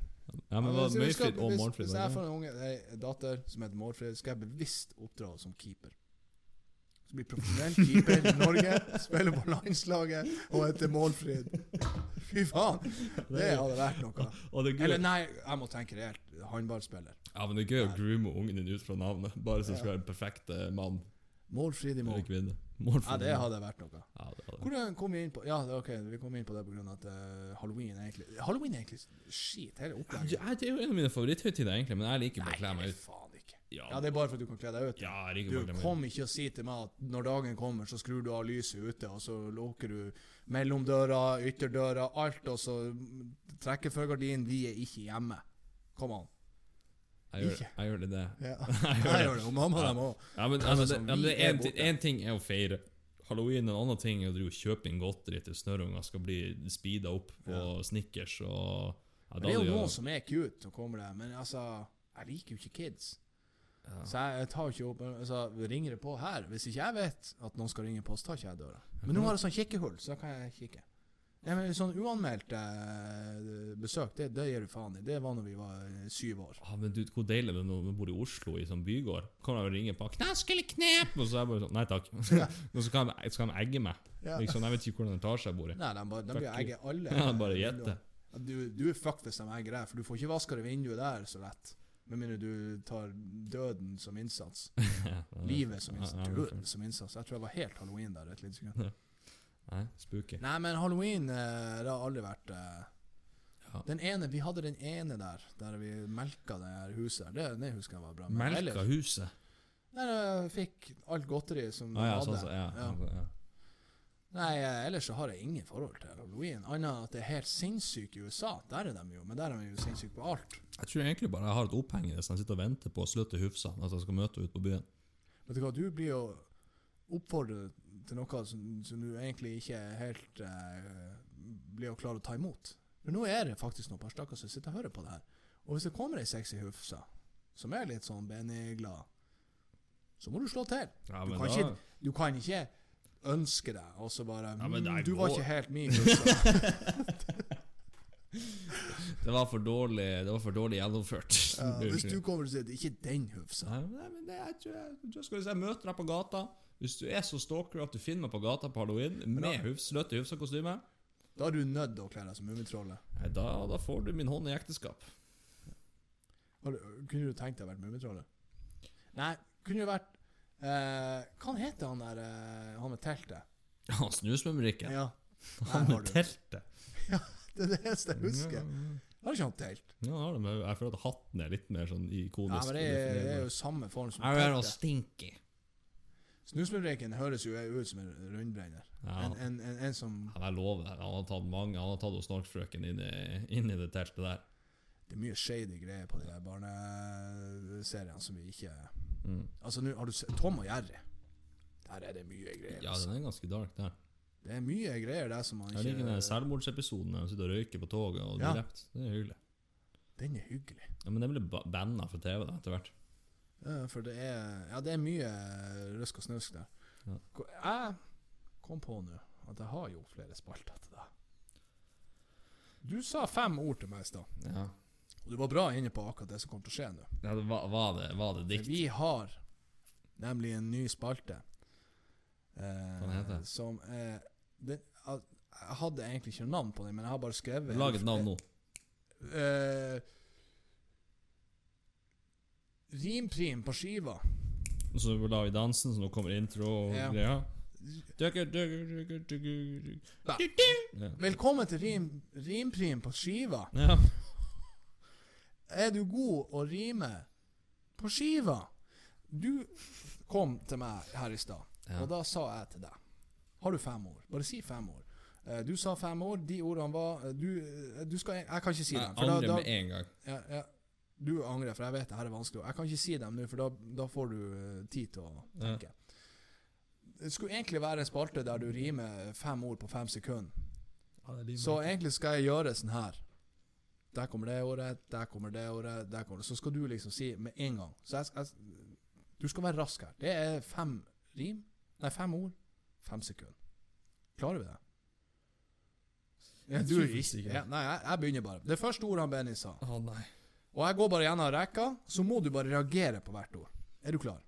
Ja, men hvis Møyfrid og Målfrid Hvis jeg får en unge, ei datter som heter Målfrid, skal jeg bevisst oppdra henne som keeper. Så blir profesjonell keeper i Norge, spiller på landslaget og heter Målfrid. Fy faen! Det hadde vært noe. Er. Eller nei, jeg må tenke reelt. Håndballspiller. Ja, men det er gøy å groome ungen din ut fra navnet. Bare så skal være en perfekt eh, mann Målfrid i mål. Ja, det hadde vært noe. Ja. Hvordan kom vi inn på Ja, det ok, vi kom inn på det pga. at uh, halloween er egentlig Halloween er egentlig skit, hele opplegget. Ja, det er jo en av mine favoritthøytider, egentlig, men jeg liker bare å kle meg ut. faen ikke. Ja, Ja, det er bare for at du kan kle deg ut. ja Du kom ikke og si til meg at når dagen kommer, så skrur du av lyset ute, og så lukker du mellomdøra, ytterdøra, alt, og så trekker førgardinen. Vi er ikke hjemme. Kom an. Jeg gjør, jeg gjør det. det. Ja. Jeg gjør det. gjør det, og mamma Ja. dem òg. Ja, men, Altså, det, ja, men det en, en ting er å feire halloween, en annen ting er å kjøpe inn godteri til snørrunger skal bli speeda opp på Ja. Snickers og ja, det er jo noen som er cute, som kommer der, men altså Jeg liker jo ikke kids. Ja. Så jeg, jeg tar ikke opp altså, Ringer det på her? Hvis ikke jeg vet at noen skal ringe på, så tar ikke jeg døra. Men nå har jeg sånn kikkehull, så da kan jeg kikke. Ja, men sånn uanmeldt eh, besøk, det, det gir du faen i. Det var når vi var eh, syv år. Ja, men du, hvor deilig det er når man bor i Oslo, i sånn bygård. Kan jeg ringe på 'Knask eller knep?' Og så er jeg bare sånn Nei takk. og så kan de, skal de egge meg. Ja. Liksom, jeg vet ikke hvordan etasje jeg bor i. Nei, de, bare, de blir egge alle. Ja, bare gjette. Du, du er fucked hvis de egger deg, for du får ikke vaska det vinduet der så lett. Med mindre du tar døden som innsats. Livet som innsats. Døden som innsats. Jeg tror jeg var helt halloween der et lite sekund. Nei, spooky. Nei, men halloween eh, det har aldri vært eh, Ja. Den ene, Vi hadde den ene der Der vi melka det her huset. Det, det husker jeg var bra. Men Melka ellers- huset. Der jeg fikk alt godteri som Ah, ja, hadde. sånn, så, ja, Ja. altså, ja. Nei, eh, ellers så har jeg ingen forhold til halloween. Annet enn at det er helt sinnssykt i USA. Der er de jo, men der er de jo sinnssyke på alt. Jeg tror egentlig bare jeg har et oppheng i det, så jeg sitter og venter på å slutte Hufsa. At jeg skal møte henne ute på byen. Vet du hva, du blir jo oppfordret til noe som, som du egentlig ikke helt eh, blir klar klare å ta imot. For nå er det faktisk noen par stakkar som sitter og hører på det her. Og hvis det kommer ei sexy hufsa, som er litt sånn Benny-glad, så må du slå til. Ja, Du kan da, ikke- Du kan ikke ønske deg, og så bare Ja, mm, Du var ikke helt min det var for dårlig Det var for dårlig gjennomført. Ja, hvis du kommer og sier er ikke den hufsa Nei, nei, men det, jeg tror jeg, jeg skal si, jeg møter deg på gata. Hvis du er så stalker at du finner meg på gata på halloween med hufs, sløtte Hufsa-kostyme, Da er du nødt til å kle deg som Mummitrollet. da, da får du min hånd i ekteskap. Kunne du tenkt deg å være Mummitrollet? Nei, kunne du vært eh, Hva heter han der eh, Han med teltet? Han Snusmumrikken. Ja. Han med teltet? teltet. Det er det eneste jeg husker. Ja, Har ikke han telt? ja, har det, men jeg føler at hatten er litt mer sånn Ja, ikonisk. men det er, det er jo samme form som Jeg vil være teltet. stinky. Snusmumrikken høres jo ut som en rundbrenner. Ja. En, en, en, en som Ja, jeg lover deg. Han har tatt mange Han har tatt Snorkfrøken inn, inn i det teltet der. Det er mye shady greier på de der barneseriene som vi ikke Mm. Altså, nå har du sett Tom og Jerry. Der er det mye greier. Ja, altså. den er ganske dark der. Det er mye greier der som man ikke Jeg liker den selvmordsepisoden der han sitter og røyker på toget og blir Ja. drept. Det er hyggelig. Den er hyggelig. Ja, men den blir ba- banna fra TV da, etter hvert. Ja, for det er Ja, det er mye rusk og snusk der. Ja. Jeg kom på nå at jeg har jo flere spalter til deg. Du sa fem ord til meg i stad, Ja. Og du var bra inne på akkurat det som kommer til å skje nå. ja det var, var, det, var det dikt? Vi har nemlig en ny spalte. Eh, Hva heter det? Som eh, det, Jeg hadde egentlig ikke noe navn på den, men jeg har bare skrevet Lag et navn nå. Eh, Rimprim på skiva. Så la vi dansen, så nå kommer intro og Ja. greier. Ja. Velkommen til rim, Rimprim på skiva. ja. Er du god å rime på skiva? Du kom til meg her i stad, Ja. og da sa jeg til deg Har du fem ord? Bare si fem ord. Eh, Du sa fem ord. De ordene var eh, Du, eh, du skal Jeg kan ikke si dem. Jeg angrer med en gang. ja, ja, du angrer, for jeg vet det her er vanskelig. Jeg kan ikke si dem nå, for da, da får du tid til å Ja. tenke. Det skulle egentlig være en spalte der du rimer fem ord på fem sekunder. Så egentlig skal jeg gjøre sånn her. Der kommer det året, der kommer det året, der kommer det Så skal du liksom si med en gang. Så jeg, jeg, du skal være rask her. Det er fem rim. Nei, fem ord, fem sekunder. Klarer vi det? Ja, du er ikke ja, Nei, jeg, jeg begynner bare. Det første ordet han Benny sa, Å nei. og jeg går bare gjennom rekka, så må du bare reagere på hvert ord. Er du klar?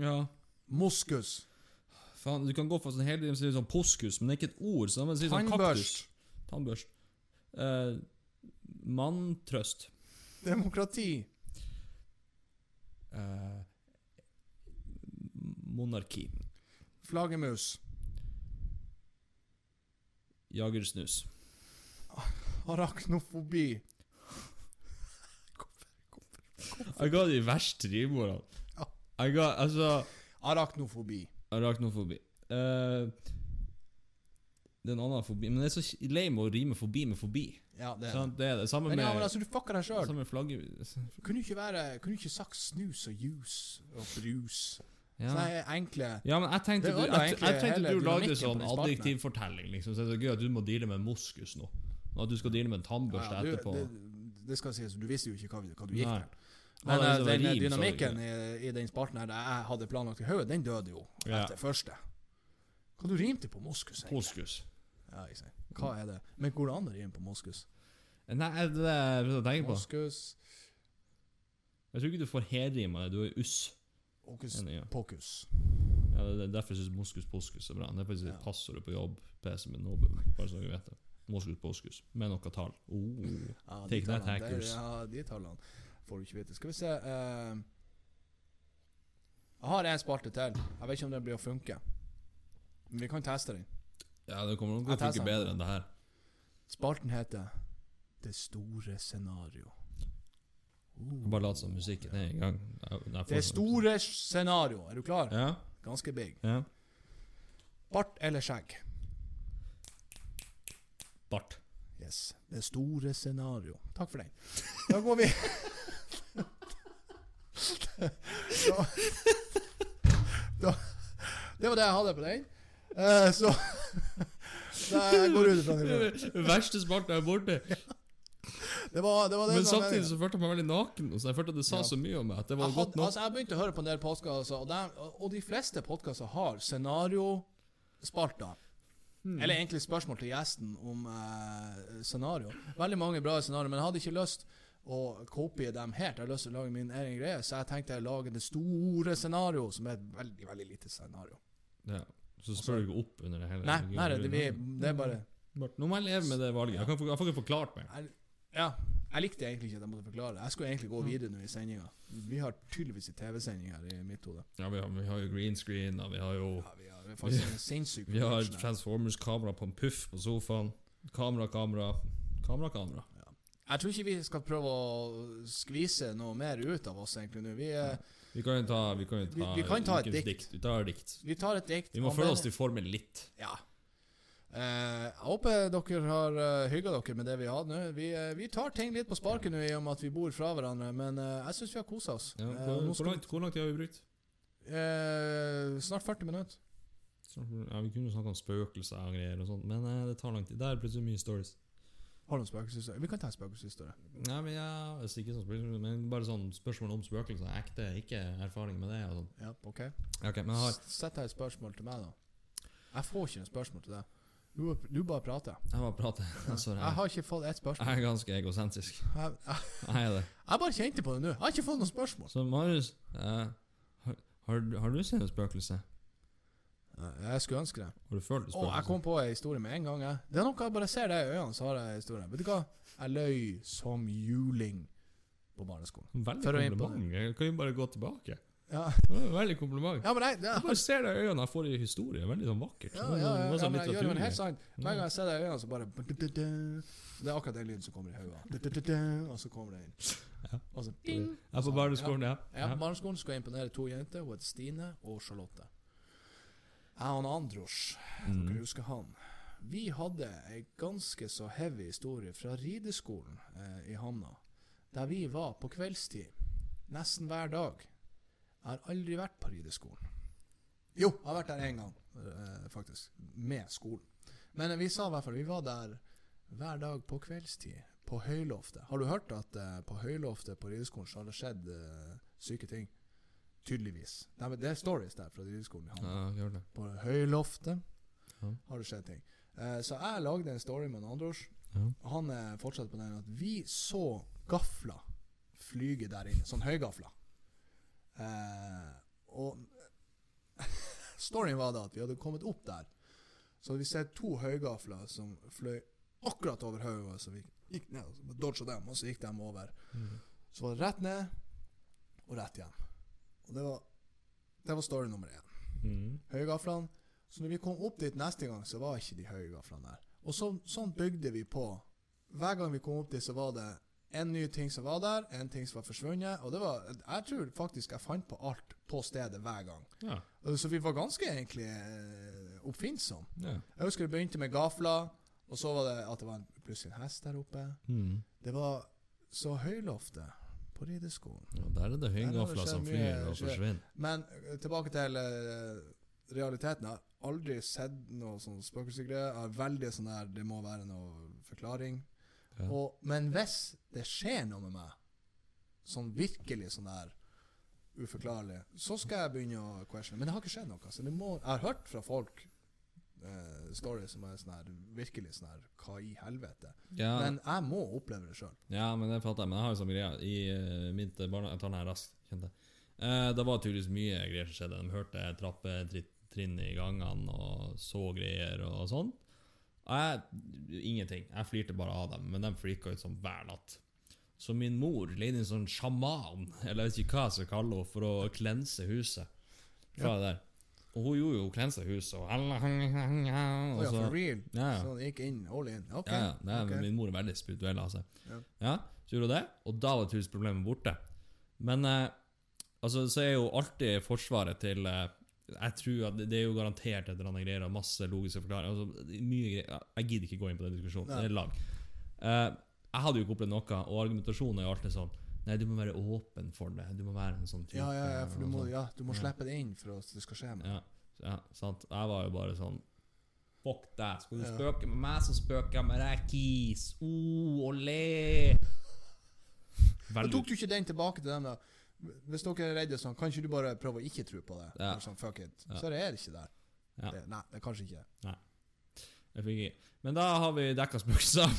Ja. Moskus. Faen, du kan gå for sånn hele tiden sier sånn poskus, men det er ikke et ord. Så man sier sånn kaktus. Tannbørst. Tannbørst. Uh, Manntrøst. Demokrati. Eh, monarki. Flaggermus. Jagersnus. Arachnofobi. Jeg ga de verste rimordene. Jeg ga altså Arachnofobi. Arachnofobi. Eh, det er en annen fobi Men det er så lei med å rime fobi med fobi. Ja, det er det. Det er det. Samme Men med, ja, men altså, du fucker deg sjøl. Kunne du ikke være Kunne du ikke sagt snus og juice og brus? Ja. Sånne enkle ja, men jeg tenkte du, jeg, jeg tenkte du lagde sånn adjektivfortelling. Liksom, så det er gøy at du må deale med moskus nå. Og at du skal deale med en tannbørste Ja, du, etterpå. det, det skal sies, du visste jo ikke hva, hva du gikk Nei. til. Men det eh, den rim, dynamikken i, i den spalten her jeg hadde planlagt i hodet, den døde jo Ja. etter første. Hva du rimte på moskus? egentlig? Moskus. Ja, ikke sant. Hva er det? Men går det an å rime på moskus? Nei, det er det jeg tenker på. Moskus Jeg tror ikke du får helrim av det. Du er uss. Okus ja. pokus. Ja, det er derfor jeg syns moskus poskus er bra. Det er faktisk Ja. passordet passord på jobb-PC med nå, bare så dere vet det. Moskus poskus. Med noe tall. Oh. Ja, Take that, hackers. Ja, de tallene får du ikke vite. Skal vi se uh, Jeg har en spalte til. Jeg vet ikke om den blir å funke. Men vi kan teste den. Ja, det kommer nok til å funke bedre enn det her. Spalten heter Det store scenario. Bare lat som musikken er i gang. Jeg- jeg Det store scenario. Er du klar? Ja. Ganske big. ja. Bart eller skjegg? Bart. Yes. Det store scenario. Takk for den. Da går vi da, da, Det var det jeg hadde på den. Eh, så jeg går ut ifra det. Verste spalten er borte. Det var det, var det Men som var samtidig meningen. så følte jeg meg veldig naken. Så jeg følte at det sa Ja. så mye om meg at det var jeg, godt hadde, nok. altså, jeg begynte å høre på en del podkaster, og, der- og de fleste podkaster har scenariospalter. Hmm. Eller egentlig spørsmål til gjesten om eh, scenario. Veldig mange bra scenarioer, men jeg hadde ikke lyst å kopie dem helt. Jeg hadde lyst til å lage min egen greie, så jeg tenkte jeg lage det store scenario, som er et veldig veldig lite scenario. Ja. Så spør du ikke opp under det hele. Nei, nei det, blir, det er bare Nå må jeg leve med det valget. Jeg, kan, jeg får ikke forklart meg. jeg, Ja, jeg likte egentlig ikke at jeg måtte forklare. Jeg skulle egentlig gå videre nå i sendinga. Vi har tydeligvis en TV-sending her i mitt hode. Ja, vi har, vi har jo green screen, og vi har jo Ja, vi har vi har Vi har. Transformers-kamera på en puff på sofaen. Kamera, kamera, kamera, kamera. Jeg tror ikke vi skal prøve å skvise noe mer ut av oss egentlig nå. Vi, eh, Vi kan jo ta, vi kan ta, Vi- vi kan ta et dikt. dikt. Vi tar dikt. vi tar et dikt. Vi må følge oss til formen litt. Ja. Eh, jeg håper dere har uh, hygga dere med det vi har nå. Vi, eh, vi tar ting litt på sparket nå i og med at vi bor fra hverandre, men eh, jeg syns vi har kosa oss. Ja, Eh, hvor, hvor, langt, hvor lang tid har vi brukt? eh, snart 40 minutter. Ja, Vi kunne jo snakke om spøkelser og greier, og sånt, men eh, det tar lang tid. Der er plutselig mye stories. Har du spøkelseshistorie? Vi kan ta spøkelseshistorie. Nei, men ja, altså ikke sånn spøkelser, men bare sånn spørsmål om spøkelser. Ekte, ikke erfaring med det. og sånn. Ja, ok. okay men har, Sett deg et spørsmål til meg, da. Jeg får ikke noe spørsmål til deg. Du, du bare prater. jeg bare prater. Sorry. Jeg har ikke fått ett spørsmål. Jeg er ganske egosentrisk. Jeg, jeg, Jeg jeg bare kjente på det nå. Jeg har ikke fått noe spørsmål. Så Marius, eh, har, har, har du sett et spøkelse? Jeg skulle ønske det. Og, du følt et Å, jeg kom på en historie med en gang. Jeg. Det er noe jeg bare ser det i øynene, så har jeg historien. Vet du hva? Jeg løy som juling på barneskolen. Veldig på kompliment. Jeg kan jo bare gå tilbake. Ja, Det var Veldig kompliment. ja men jeg, ja. Jeg bare ser det i øynene jeg får i historie. Veldig sånn vakkert. ja, Det ja, ja, ja, sånn men jeg gjør det helt sant. Hver gang jeg ser det i øynene, så bare Det er akkurat den lyden som kommer i hodet. Og så kommer det inn. Ja. Og så ding. Jeg er på barneskolen, ja. Ja, ja. på barneskolen skulle jeg imponere to jenter. Hun heter Stine og Charlotte. Jeg og Andros, dere Mm. husker han. Vi hadde ei ganske så heavy historie fra rideskolen eh, i Hamna, der vi var på kveldstid nesten hver dag. Jeg har aldri vært på rideskolen. Jo, jeg har vært der én gang, eh, faktisk. Med skolen. Men vi sa i hvert fall vi var der hver dag på kveldstid. På høyloftet. Har du hørt at eh, på høyloftet på rideskolen så har det skjedd eh, syke ting? Tydeligvis. Det er, det er stories der fra dyreskolen. Ja, på høyloftet Ja. har det skjedd ting. Eh, så jeg lagde en story med en Andros Ja. Han er fortsatt på den at vi så gafler flyge der inne. Sånn høygafler. Eh, og storyen var da at vi hadde kommet opp der. Så hadde vi sett to høygafler som fløy akkurat over hodet vårt. Så vi gikk ned og dodga dem, og så gikk de over. Så var det rett ned og rett hjem. Og det var, det var story nummer én. Mm. Høygaflene. Så når vi kom opp dit neste gang, så var ikke de høygaflene der. Og så, sånn bygde vi på. Hver gang vi kom opp dit, så var det en ny ting som var der, en ting som var forsvunnet. Og det var Jeg tror faktisk jeg fant på alt på stedet hver gang. Ja. Så vi var ganske egentlig eh, oppfinnsomme. ja. Jeg husker det begynte med gafler, og så var det at det var en, plutselig en hest der oppe. Mm. Det var så høyloftet på rideskolen. ja. Der er det høygafler som flyr og forsvinner. Men eh, tilbake til eh, realiteten. Jeg har aldri sett noe sånn spøkelsesgreier. Jeg har veldig sånn der Det må være noe forklaring. Ja. Og, men hvis det skjer noe med meg, sånn virkelig sånn der uforklarlig, så skal jeg begynne å questione. Men det har ikke skjedd noe. Så det må, jeg har hørt fra folk eh, story som er sånn her virkelig sånn her Hva i helvete? Ja, Men jeg må oppleve det sjøl. ja, men det fatter jeg. Men jeg har jo samme greia. I uh, mitt barne... Jeg tar den her raskt, kjente jeg. Uh, det var tydeligvis mye greier som skjedde. De hørte trappetrinn i gangene og så greier og sånn. Og Jeg Ingenting. Jeg flirte bare av dem, men de flika ut som hver natt. Så min mor leide en sånn sjaman, eller jeg vet ikke hva jeg skal kalle henne, for å klense huset. Fra det der. Og hun gjorde jo klensa huset, og, og ja, så for real? Ja, ja. Så det gikk inn all in? Okay. Ja, ja, det er, okay. Min mor er veldig spirituell av seg. Ja. Ja, så gjorde hun det, og da var tydeligvis problemet borte. Men eh, altså, så er jo alltid forsvaret til eh, Jeg tror at det, er jo garantert et eller annet greier og masse logiske forklaringer. Altså, mye greier. Jeg gidder ikke gå inn på den diskusjonen. Nei. Det er lag. Eh, jeg hadde jo ikke opplevd noe, og argumentasjonen er jo alltid sånn Nei, du må være åpen for det. Du må være en sånn type. Ja, ja, ja, for du må, sånn. ja, du må slippe det inn for at det skal skje noe. Ja, ja, sant. Jeg var jo bare sånn Fuck deg. Skal du spøke med meg, så spøker jeg med deg, kis. Oh, olé. Veldig tok du ikke den tilbake til dem, da? Hvis dere er redde sånn, kan ikke du bare prøve å ikke tro på det? Ja. Sånn, fuck it. Så er det ikke der. Ja. Det, nei, det er kanskje ikke. Fikk ikke. Men da har vi dekka spøkelser.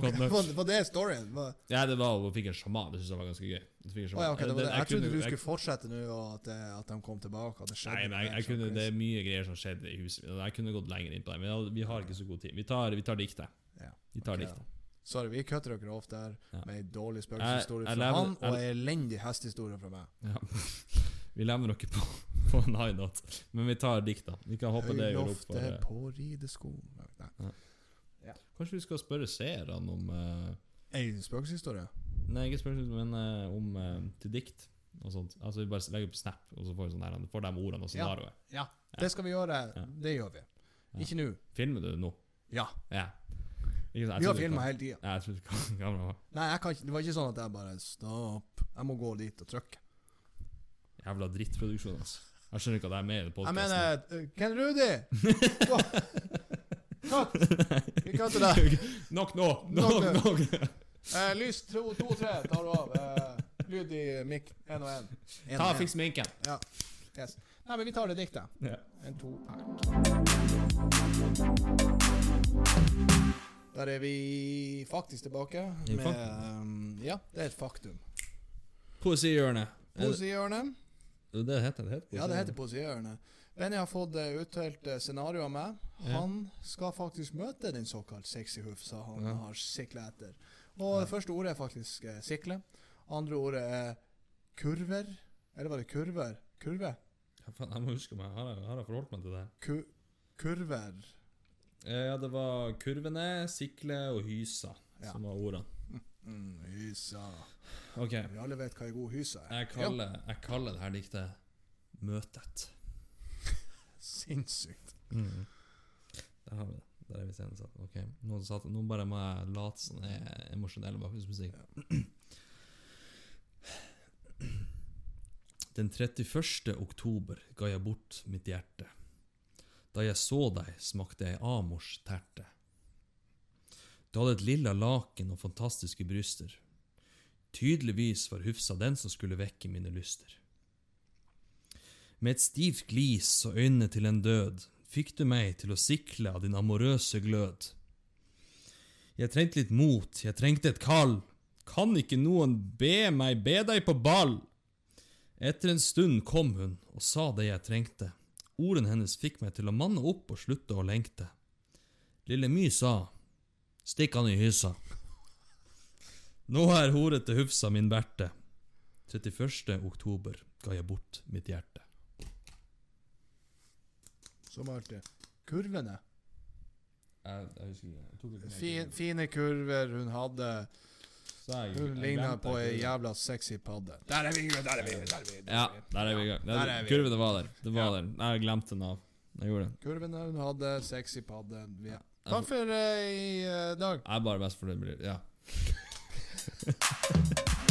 Var, det storyen? Ja, det var hun fikk en sjaman. Det syns jeg var ganske gøy. Jeg fikk en Å ja, okay, det var det. Jeg, Jeg trodde kunne- du jeg- skulle fortsette nå, og at, det, at de kom tilbake. At det skjedde Nei, men jeg, jeg kunne, det er mye greier som skjedde i huset mitt. Jeg kunne gått lenger inn på det, men vi har ikke så god tid. Vi tar, vi tar diktet. Ja, Vi tar okay, diktet. Sorry, vi kutter dere off der med ei dårlig spøkelseshistorie fra han, og ei elendig hestehistorie fra meg. Ja. Vi lever dere på, på en high note, men vi tar dikta. Vi kan hoppe det gjør opp for Høyloftet på rideskolen Nei. Kanskje vi skal spørre seerne om uh, Ei spøkelseshistorie? Nei, ikke spøkelseshistorie, men eh, om uh, til dikt og sånt. Altså Vi bare legger på Snap, og så får vi sånn der, får de ordene og Ja. ja, Ja, det skal vi gjøre. Ja. Det gjør vi. Ikke nå. Filmer du nå? Ja. Ja. Ikke? Vi har filma hele tida. Ja, jeg kan- Nei, jeg kan det var ikke sånn at jeg bare Stopp. Jeg må gå dit og trykke. Jævla drittproduksjon, altså. Jeg skjønner ikke at jeg er med i Jeg mener Ken Rudi! Katt! Vi katter deg. Nok nå! Nok Nok. Eh, lys to, to, tre tar du av. Eh, lyd i mikk. Én og én. En Ta og. Fiks minken. Ja. Yes. Nei, men vi tar det diktet. Ja. En, to, Der er vi faktisk tilbake. Med, um, ja, det er et faktum. Poesihjørnet. Poesihjørnet. Det heter det? heter Ja, det heter Poesihjørnet. Benny har fått uttalt utdelt uh, scenario av meg. Ja. Han skal faktisk møte den såkalt sexy hufsa han Ja. har sikla etter. Og det første ordet er faktisk uh, sikle. Andre ordet er kurver. Eller var det kurver? Kurve? Ja, faen, jeg må huske meg. Har jeg, har jeg forholdt meg til det? Ku kurver. Eh, Ja, det var kurvene, sikle og hysa Ja. som var ordene. Mm, hysa. Okay. Vi alle vet hva ei god hyse er. jeg kaller, jeg kaller det her diktet Møtet. Ja, Mm. Der har vi det. Der er vi senere satt. Ok, nå, satt, nå bare må jeg late som det er emosjonell bakgrunnsmusikk. Den 31. oktober ga jeg bort mitt hjerte. Da jeg så deg, smakte jeg Amors terte. Du hadde et lilla laken og fantastiske bryster. Tydeligvis var Hufsa den som skulle vekke mine lyster. Med et stivt glis og øynene til en død fikk du meg til å sikle av din amorøse glød. Jeg trengte litt mot, jeg trengte et kall. Kan ikke noen be meg be deg på ball? Etter en stund kom hun og sa det jeg trengte. Ordene hennes fikk meg til å manne opp og slutte å lengte. Lille My sa, stikk han i hysa. Nå er horete Hufsa min berte. 31. oktober ga jeg bort mitt hjerte. Som alltid. Kurvene. Jeg, jeg husker ikke. Jeg tok ikke Fin, fine kurver hun hadde. Jeg- Hun ligna på ei jævla sexy padde. Der er vi! Der er vi! Der er vi! Ja, er der er vi i gang. Der er vi. Kurvene var der. Det var Ja. der. Jeg glemte den av. Jeg gjorde det. Kurvene hun hadde, sexy padde. Ja. Takk for eh, i eh, dag. Jeg er bare best fornøyd med det. Ja.